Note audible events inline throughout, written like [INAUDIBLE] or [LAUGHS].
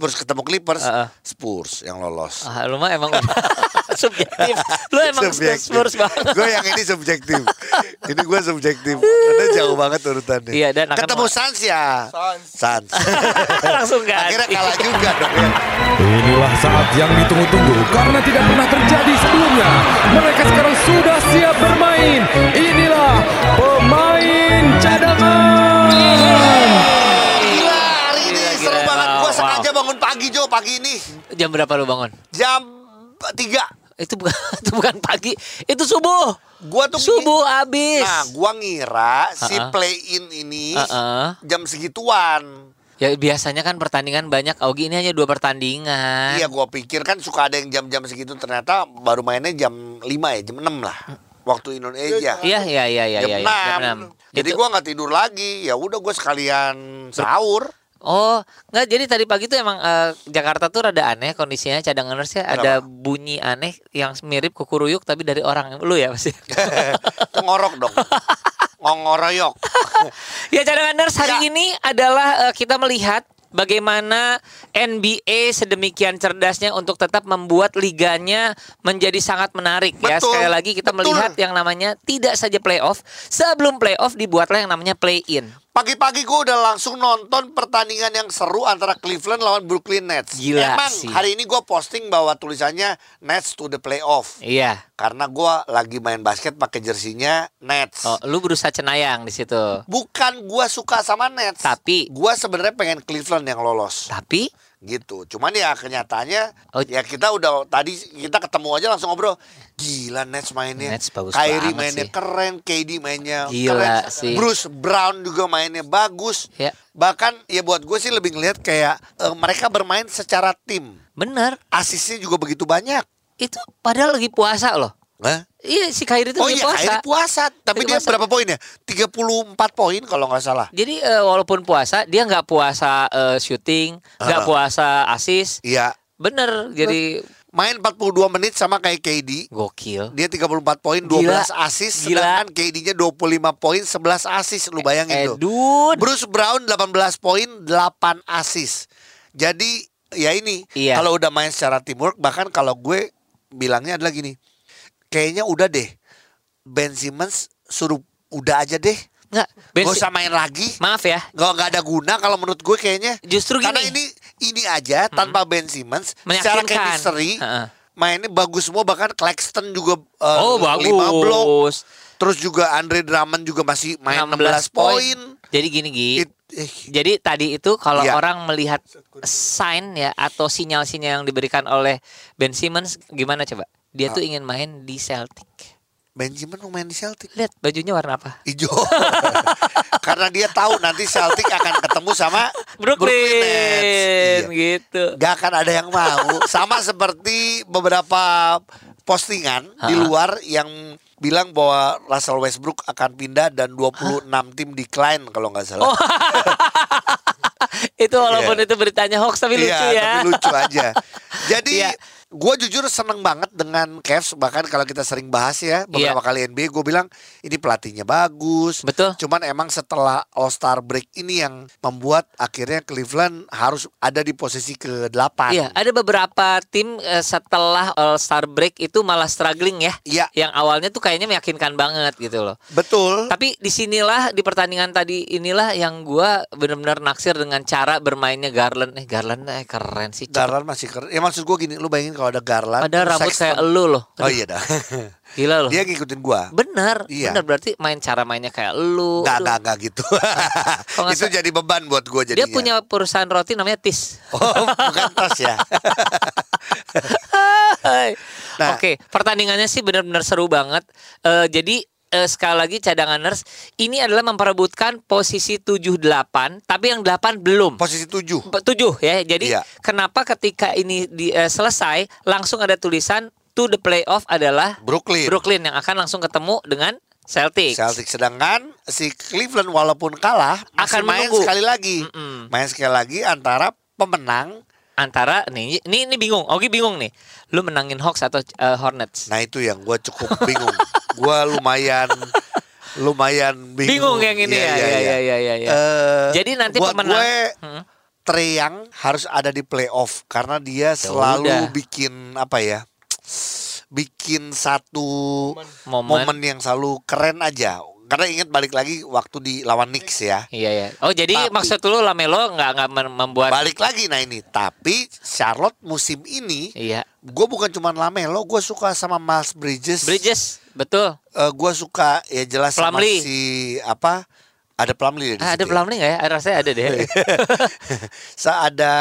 Spurs ketemu Clippers, Heeh. Spurs yang lolos. Ah, lu mah emang [LAUGHS] subjektif. Lu emang Spurs banget. Gue yang ini subjektif. ini gue subjektif. Karena jauh banget urutannya. Iya, dan ketemu Suns ya. Suns. Suns. [LAUGHS] Langsung ganti. Akhirnya kalah juga dong ya. Inilah saat yang ditunggu-tunggu karena tidak pernah terjadi sebelumnya. Mereka sekarang sudah siap bermain. Inilah pemain pagi ini. Jam berapa lu bangun? Jam 3. Itu bukan [LAUGHS] itu bukan pagi, itu subuh. Gua tuh subuh abis. Nah, gua ngira si Ha-ha. play in ini Heeh. jam segituan. Ya biasanya kan pertandingan banyak. Augie ini hanya dua pertandingan. Iya, gua pikir kan suka ada yang jam-jam segitu ternyata baru mainnya jam 5 ya, jam 6 lah. Waktu Indonesia. Iya iya iya iya jam iya. 6. iya, Jam enam. Jadi Itu- gua nggak tidur lagi. Ya udah gua sekalian sahur. Oh, enggak jadi tadi pagi tuh emang eh, Jakarta tuh rada aneh kondisinya cadanganers ya ada bunyi aneh yang mirip kukuruyuk tapi dari orang lu ya pasti. [LAUGHS] Ngorok dong. Ngongoroyok. [LAUGHS] ya cadanganers hari Ya. ini adalah eh, kita melihat bagaimana NBA sedemikian cerdasnya untuk tetap membuat liganya menjadi sangat menarik ya. Betul, Sekali lagi kita betul. melihat yang namanya tidak saja playoff, sebelum playoff dibuatlah yang namanya play in. Pagi-pagi gue udah langsung nonton pertandingan yang seru antara Cleveland lawan Brooklyn Nets. Gila Emang sih. hari ini gue posting bahwa tulisannya Nets to the playoff. Iya. Karena gue lagi main basket pakai jersinya Nets. Oh, lu berusaha cenayang di situ. Bukan gue suka sama Nets. Tapi- gue sebenarnya pengen Cleveland yang lolos. Tapi Gitu. Cuman ya kenyataannya Oh. ya kita udah tadi kita ketemu aja langsung ngobrol. Gila Nets mainnya. Nets bagus Kyrie mainnya sih. keren, KD mainnya Gila keren. sih. Bruce Brown juga mainnya bagus. Ya. Bahkan ya buat gue sih lebih ngelihat kayak eh, mereka bermain secara tim. bener Asisnya juga begitu banyak. itu padahal lagi puasa loh. Hah? Iya si Kyrie itu Oh iya, puasa. Kyrie puasa. Tapi dia puasa. berapa poinnya? 34 poin kalau nggak salah. Jadi eh, walaupun puasa dia nggak puasa eh, syuting, nggak Ah. puasa asis. Iya. Bener. Jadi Main 42 menit sama kayak KD. gokil. Dia 34 poin, 12 Gila. asis, sedangkan KD-nya 25 poin, 11 asis. Lu bayangin Eh, tuh. dude. Bruce Brown 18 poin, 8 asis. Jadi ya ini, Iya. kalau udah main secara teamwork, bahkan kalau gue bilangnya adalah gini. Kayaknya udah deh. Ben Simmons suruh udah aja deh. Nggak. Ben Gak usah main lagi. Maaf ya. Gak, nggak ada guna kalau menurut gue kayaknya. Justru Karena gini. ini ini aja tanpa Ben Simmons secara chemistry Heeh. mainnya bagus semua bahkan Claxton juga eh, Oh lima blok. bagus. Terus juga Andre Drummond juga masih main 16, poin. Jadi gini Gi. It- eh, Jadi tadi itu kalau Iya. orang melihat sign ya atau sinyal-sinyal yang diberikan oleh Ben Simmons gimana coba? Dia Ah. tuh ingin main di Celtic. Benjamin mau main di Celtic. Lihat bajunya warna apa? Hijau. [LAUGHS] Karena dia tahu nanti Celtic akan ketemu sama Brooklyn, Nets. Iya. gitu. Gak akan ada yang mau. Sama seperti beberapa postingan di Ha-ha. luar yang bilang bahwa Russell Westbrook akan pindah dan 26 tim decline kalau nggak salah. Oh, [LAUGHS] itu walaupun itu beritanya hoax tapi lucu Iya, ya. tapi lucu aja. [LAUGHS] Jadi Iya. Gue jujur seneng banget dengan Cavs bahkan kalau kita sering bahas ya beberapa Iya. kali NBA gue bilang ini pelatihnya bagus. Betul. Cuman emang setelah All Star break ini yang membuat akhirnya Cleveland harus ada di posisi ke-8. Iya, ada beberapa tim eh, setelah All Star break itu malah struggling ya. Iya. Yang awalnya tuh kayaknya meyakinkan banget gitu loh. Betul. Tapi di sinilah di pertandingan tadi inilah yang gua benar-benar naksir dengan cara bermainnya Garland. Eh Garland eh keren sih. Garland masih keren. Ya maksud gue gini, lu bayangin kalau ada Garland. Terus rambut Sexton. kayak elu loh. Oh iya dah. [LAUGHS] Gila loh. Dia ngikutin gua. Bener, Iya. bener berarti main cara mainnya kayak elu. Gak, Aduh. gak, gak gitu. [LAUGHS] Itu jadi beban buat gue jadinya. Dia punya perusahaan roti namanya Tis. [LAUGHS] Oh, bukan tas ya. Nah. Oke, pertandingannya sih benar-benar seru banget. Eh, jadi eh, sekali lagi cadanganers ini adalah memperebutkan posisi 7-8, tapi yang 8 belum. Posisi tujuh. Pe- tujuh ya. Jadi Iya. kenapa ketika ini di, eh, selesai langsung ada tulisan to the playoff adalah Brooklyn. Brooklyn yang akan langsung ketemu dengan Celtics. Celtic sedangkan si Cleveland walaupun kalah Akan main menunggu. sekali lagi. Mm-mm. Main sekali lagi antara pemenang. Antara nih ini ini bingung. Oke bingung nih. Lu menangin Hawks atau eh, Hornets? Nah itu yang gue cukup bingung. gue lumayan lumayan bingung. Bingung yang ini Iya, ya. Ya iya. ya ya ya. ya. Eh, Jadi nanti buat pemenang gue Hmm. Trey Young harus ada di playoff karena dia Ya selalu udah. bikin apa ya? Bikin satu Momen. momen yang selalu keren aja. Karena ingat balik lagi waktu di lawan Knicks ya. Iya ya. Oh jadi Tapi- maksud lu Lamelo nggak nggak mem- membuat Balik lagi nah ini. Tapi Charlotte musim ini Iya. gue bukan cuma Lamelo, gue suka sama Miles Bridges. Bridges, betul. Eh, gue suka ya jelas sama Plumlee. si apa? Ada Plumlee di Ah, ada ya. Plumlee nggak ya? Rasanya ada deh. [LAUGHS] Sa ada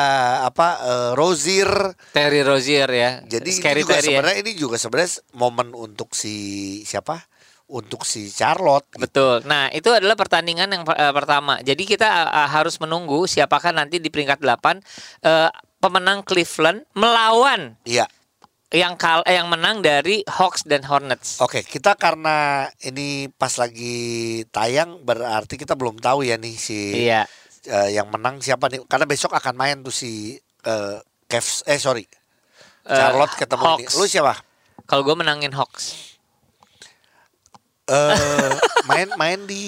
apa? eh, Rozier. Terry Rozier ya. Jadi ini Scary juga Terry ya. sebenarnya ini juga sebenarnya momen untuk si siapa? Untuk si Charlotte. gitu. Betul. Nah, itu adalah pertandingan yang eh, pertama. Jadi kita eh, harus menunggu siapakah nanti di peringkat 8 eh, pemenang Cleveland melawan Iya. yang kal eh, yang menang dari Hawks dan Hornets. Oke, kita karena ini pas lagi tayang berarti kita belum tahu ya nih si Iya. eh, yang menang siapa nih? Karena besok akan main tuh si eh, Cavs eh sorry. Charlotte ketemu ini. Hawks. Lu siapa? Kalau gue menangin Hawks. Eh main main di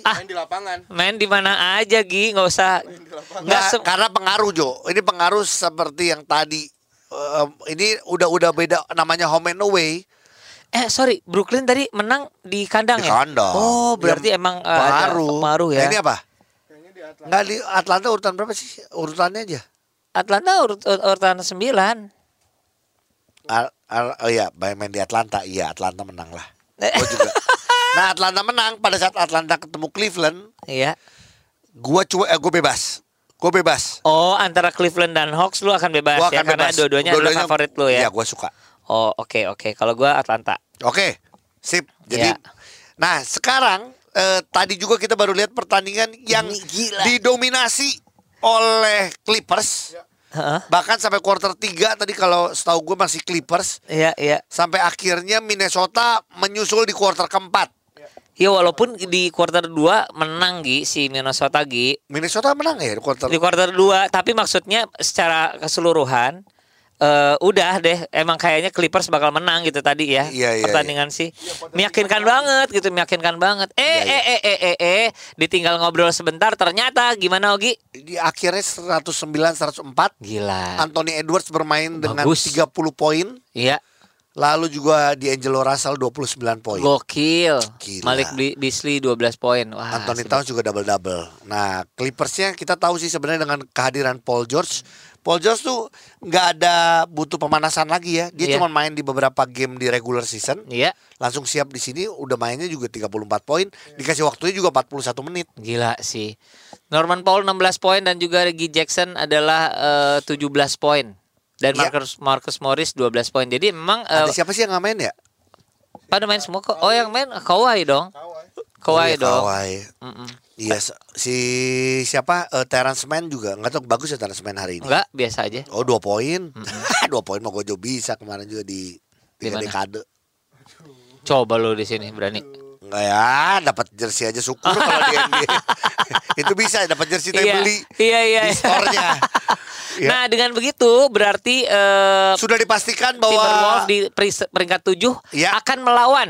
Ah. Main di lapangan. Main di mana aja Gi, nggak usah. Nggak, karena pengaruh Jo. Ini pengaruh seperti yang tadi. Eh, ini udah udah beda namanya home and away. Eh sorry, Brooklyn tadi menang di kandang Di ya? kandang. Oh berarti Yang emang ada pengaruh. pengaruh ya. Nah, ini apa? Kayaknya di Atlanta. Nggak di Atlanta urutan berapa sih? Urutannya aja. Atlanta urut, ur- urutan 9 Al- al- oh iya, main di Atlanta. Iya, Atlanta menang lah. Gua juga. Nah, Atlanta menang pada saat Atlanta ketemu Cleveland, Iya. gua cuek eh, gua bebas. Gua bebas. Oh antara Cleveland dan Hawks lu akan bebas Gua ya akan karena bebas. dua-duanya adalah favorit lu ya. Iya, gua suka. Oh oke oke. Kalau gua Atlanta. Oke, sip. Jadi, Iya. nah sekarang eh, tadi juga kita baru lihat pertandingan yang gila. didominasi oleh Clippers. Bahkan sampai quarter 3 tadi kalau setahu gue masih Clippers. Iya iya. Sampai akhirnya Minnesota menyusul di quarter keempat. Ya walaupun di quarter 2 menang Gi si Minnesota Gi Minnesota menang ya di quarter di quarter 2 tapi maksudnya secara keseluruhan eh udah deh emang kayaknya Clippers bakal menang gitu tadi ya Iya, iya, pertandingan sih meyakinkan banget gitu meyakinkan banget eh Iya, iya. eh eh eh eh eh ditinggal ngobrol sebentar ternyata gimana Ogi di akhirnya 109 104 gila Anthony Edwards bermain dengan Bagus. 30 poin, iya lalu juga D'Angelo Russell 29 poin. gokil Gila. Malik Beasley 12 poin wah Anthony. Towns juga double-double. Nah, Clippersnya kita tahu sih sebenarnya dengan kehadiran Paul George. Paul George tuh nggak ada butuh pemanasan lagi ya. Dia Iya. cuma main di beberapa game di regular season. iya Langsung siap di sini, udah mainnya juga 34 poin. Dikasih waktunya juga 41 menit. Gila sih. Norman Paul 16 poin dan juga Reggie Jackson adalah eh, 17 poin. Dan Iya. Marcus Marcus Morris 12 poin. Jadi memang eh, Ada siapa sih yang nggak main ya? pada main semua kok. Oh yang main Kawhi dong. Kawhi. Oh, Kawhi iya, dong. Kawhi. Mm-mm. Iya, si siapa? Eh, Terrence Mann juga nggak tahu bagus ya Terrence Mann hari ini. Enggak, biasa aja. Oh dua poin, [LAUGHS] dua poin mah Gojo bisa kemarin juga di tiga mana? dekade. Coba lu di sini berani. Enggak ya, dapat jersey aja syukur kalau di NBA. [LAUGHS] Itu bisa dapat jersey tapi Iya. beli Iya iya. di store-nya. [LAUGHS] Iya. Nah, dengan begitu berarti eh Sudah dipastikan bahwa Timberwolves di peri- peringkat 7 Iya. akan melawan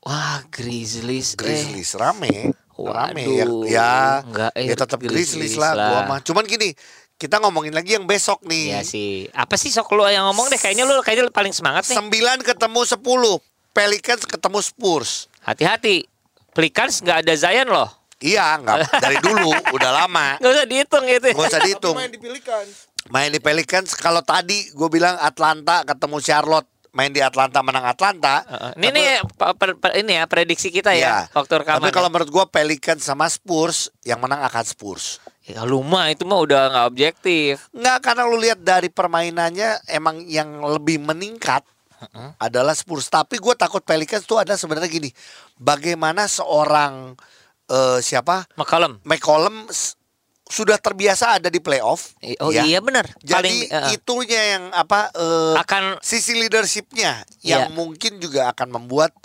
Wah, Grizzlies. eh. Grizzlies rame, rame ya, ya, enggak, eh, ya tetap Grizzlies, lah, lah. gua mah. Cuman gini, kita ngomongin lagi yang besok nih. Iya sih. Apa sih sok lu yang ngomong deh? Kayaknya lu kayaknya paling semangat nih. Sembilan ketemu sepuluh, Pelicans ketemu Spurs. Hati-hati. Pelicans nggak ada Zion loh. Iya, nggak dari dulu, [LAUGHS] udah lama. Nggak usah dihitung gitu. Gak usah Tapi dihitung. main di Pelicans. Main di Pelicans, kalau tadi gue bilang Atlanta ketemu Charlotte, main di Atlanta menang Atlanta. Heeh. Ini nih pa- pa- pa- ini ya prediksi kita ya, Iya. waktu rekaman. Tapi kalau menurut gue Pelicans sama Spurs, yang menang akan Spurs. ya, lu mah itu mah udah nggak objektif. Nggak, karena lu lihat dari permainannya emang yang lebih meningkat adalah Spurs. Tapi gue takut Pelicans tuh ada sebenarnya gini. Bagaimana seorang eh, siapa McCollum. McCollum sudah terbiasa ada di playoff. Oh ya. iya benar. Jadi Paling eh, itunya yang apa eh, akan sisi leadershipnya yang Iya. mungkin juga akan membuat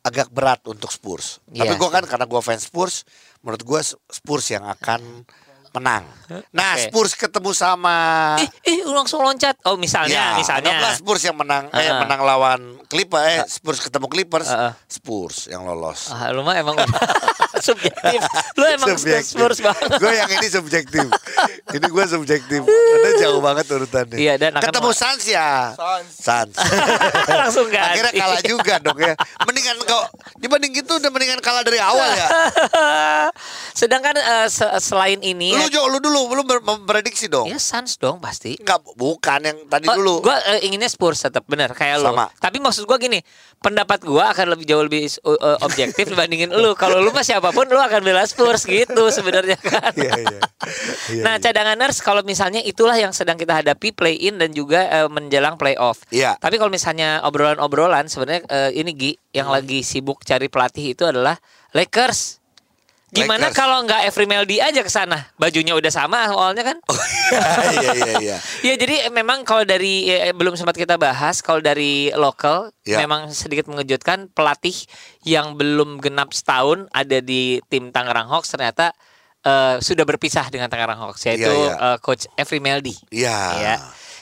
agak berat untuk Spurs. Tapi Iya gue sih. kan karena gue fans Spurs, menurut gue Spurs yang akan menang. Nah, Oke. Spurs ketemu sama Ih, ih langsung loncat. Oh, misalnya, Ya, misalnya. Spurs yang menang eh Heeh. menang lawan Clippers eh Spurs ketemu Clippers. Heeh. Spurs yang lolos. Ah, lu mah emang [LAUGHS] subjektif. Lu emang Spurs banget. Gue yang ini subjektif. ini gue subjektif. Udah jauh banget urutannya. Iya, dan ketemu mau- Suns ya. Suns. [LAUGHS] Langsung ganti. Akhirnya kalah juga dong ya. Mendingan kau dibanding gitu udah mendingan kalah dari awal ya. [LAUGHS] Sedangkan eh, se- selain ini Lu Jo, lu dulu lu ber- memprediksi dong. ya Suns dong pasti. Enggak, bukan yang tadi Oh, dulu. Gua eh, inginnya Spurs tetap benar kayak lo. Sama. Tapi maksud gua gini, pendapat gua akan lebih jauh lebih uh, uh, objektif [LAUGHS] dibandingin lu. Kalau lu mah siapa pun lu akan bela Spurs gitu sebenarnya [LAUGHS] kan. Iya, iya. [LAUGHS] Iya, nah, iya. cadanganers kalau misalnya itulah yang sedang kita hadapi play in dan juga eh, menjelang playoff. Iya. Tapi kalau misalnya obrolan-obrolan sebenarnya eh, ini Gi yang Hmm. lagi sibuk cari pelatih itu adalah Lakers. Gimana Lakers. kalau nggak Every Meldy aja ke sana? Bajunya udah sama awalnya kan? Iya, iya, iya. [LAUGHS] Ya jadi memang kalau dari eh, belum sempat kita bahas kalau dari lokal Ya. memang sedikit mengejutkan pelatih yang belum genap setahun ada di tim Tangerang Hawks ternyata eh, sudah berpisah dengan Tangerang Hawks yaitu Iya, iya. eh, coach Every Meldy. Iya. Ya.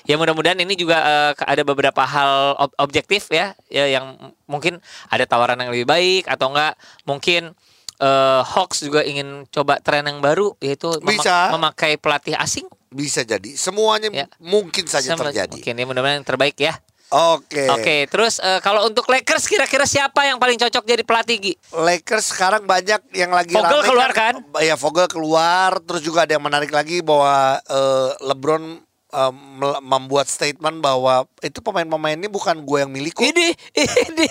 Ya mudah-mudahan ini juga ke- ada beberapa hal ob- objektif ya, ya yang mungkin ada tawaran yang lebih baik atau enggak mungkin eh, Hawks juga ingin coba tren yang baru yaitu memak- Bisa. memakai pelatih asing. Bisa jadi. Semuanya Ya. mungkin saja Sama- terjadi. Mungkin ya mudah-mudahan yang terbaik ya. Oke. Oke, terus eh, kalau untuk Lakers kira-kira siapa yang paling cocok jadi pelatih Gi? Lakers sekarang banyak yang lagi Vogel rame keluar kan? Ya Vogel keluar, terus juga ada yang menarik lagi bahwa eh, LeBron mel- membuat statement bahwa itu pemain-pemain ini bukan gue yang milik kok. Ini, ini,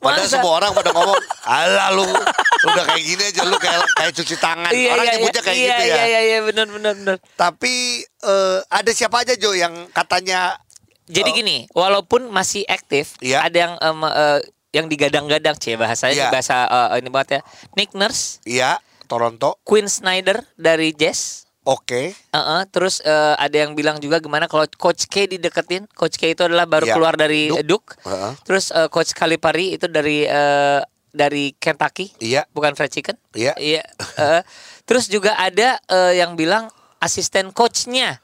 Padahal masa? semua orang pada ngomong, alah lu, lu udah kayak gini aja, lu kayak kayak cuci tangan. Iya, orang iya, nyebutnya iya, kayak iya, gitu ya. Iya, iya, iya, benar, benar, benar. Tapi eh, ada siapa aja Jo yang katanya Jadi Oh. gini, walaupun masih aktif, Iya. ada yang em, eh, yang digadang-gadang, cie bahasanya Iya. bahasa eh, ini banget ya. Nick Nurse, Iya, Toronto, Quinn Snyder dari Jazz. oke. Heeh, terus eh, ada yang bilang juga gimana kalau Coach K dideketin. Coach K itu adalah baru Iya, keluar dari Duke. Duke. Heeh. Terus eh, Coach Calipari itu dari eh, dari Kentucky. Iya. Bukan fried chicken. Iya. Iya. eh, terus juga ada eh, yang bilang asisten coachnya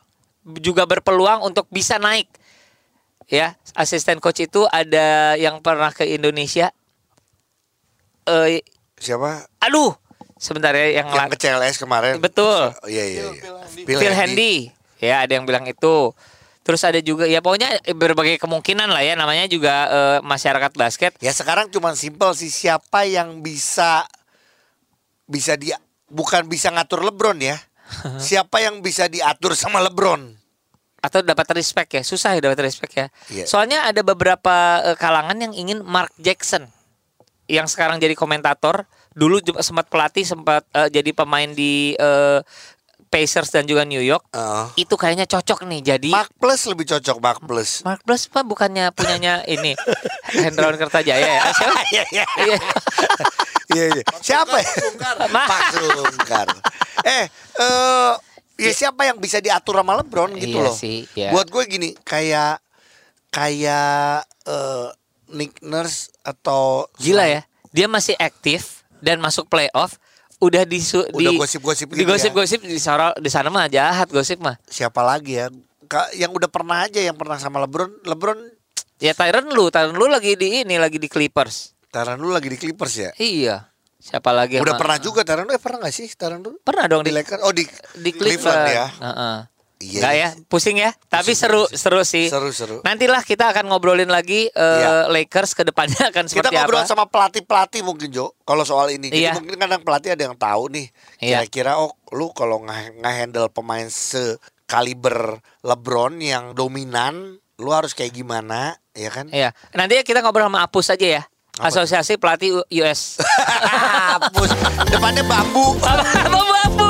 juga berpeluang untuk bisa naik. Ya, asisten coach itu ada yang pernah ke Indonesia. Eh, Siapa? aduh, sebentar ya yang, Yang ke CLS kemarin. betul. Oh, iya, iya, iya. Phil Phil Handy. Ya, ada yang bilang itu. Terus ada juga ya pokoknya berbagai kemungkinan lah ya namanya juga eh, masyarakat basket. Ya sekarang cuma simpel sih siapa yang bisa bisa dia bukan bisa ngatur LeBron ya. [LAUGHS] siapa yang bisa diatur sama LeBron? atau dapat respect ya susah ya dapat respect ya Iya. soalnya ada beberapa eh, kalangan yang ingin Mark Jackson yang sekarang jadi komentator dulu sempat pelatih sempat eh, jadi pemain di eh, Pacers dan juga New York Heeh. itu kayaknya cocok nih jadi Mark Plus lebih cocok Mark Plus. Mark Plus apa bukannya punyanya [LAUGHS] ini Hendrawan Kertajaya ya siapa? [LAUGHS] Iya iya. Iya. Iya iya. Siapa ya? Ma- Pak Sungkar. Eh, eh ya siapa yang bisa diatur sama LeBron gitu Iya loh. sih, iya. Buat gue gini, kayak kayak eh Nick Nurse atau gila ya dia masih aktif dan masuk playoff udah di Udah gosip-gosip gitu di gosip-gosip di sana di sana mah jahat gosip mah siapa lagi ya? Ka- yang udah pernah aja yang pernah sama LeBron, LeBron Ya Tyron lu, Tyron lu lagi di ini lagi di Clippers. Taran dulu lagi di Clippers ya. Iya. Siapa lagi? Udah sama- pernah juga Taran dulu, eh, pernah gak sih Taran dulu? Pernah dong Di di Lakers. Oh di, di Cleveland Cleveland ya. Heeh. Iya, Nggak iya. ya, pusing ya. Tapi Pusing, seru, pusing. seru sih. Seru-seru. Nantilah kita akan ngobrolin lagi Iya. Lakers ke depannya [LAUGHS] akan Kita seperti ngobrol apa. sama pelatih-pelatih mungkin Jo Kalau soal ini Jadi Iya. mungkin kadang pelatih ada yang tahu nih Iya. Kira-kira oh lu kalau nge- nge-handle pemain sekaliber LeBron yang dominan Lu harus kayak gimana ya kan Iya. Nanti kita ngobrol sama Apus aja ya. Apa Asosiasi Pelatih US. Hapus [LAUGHS] Depannya bambu [LAUGHS] Apa Apu?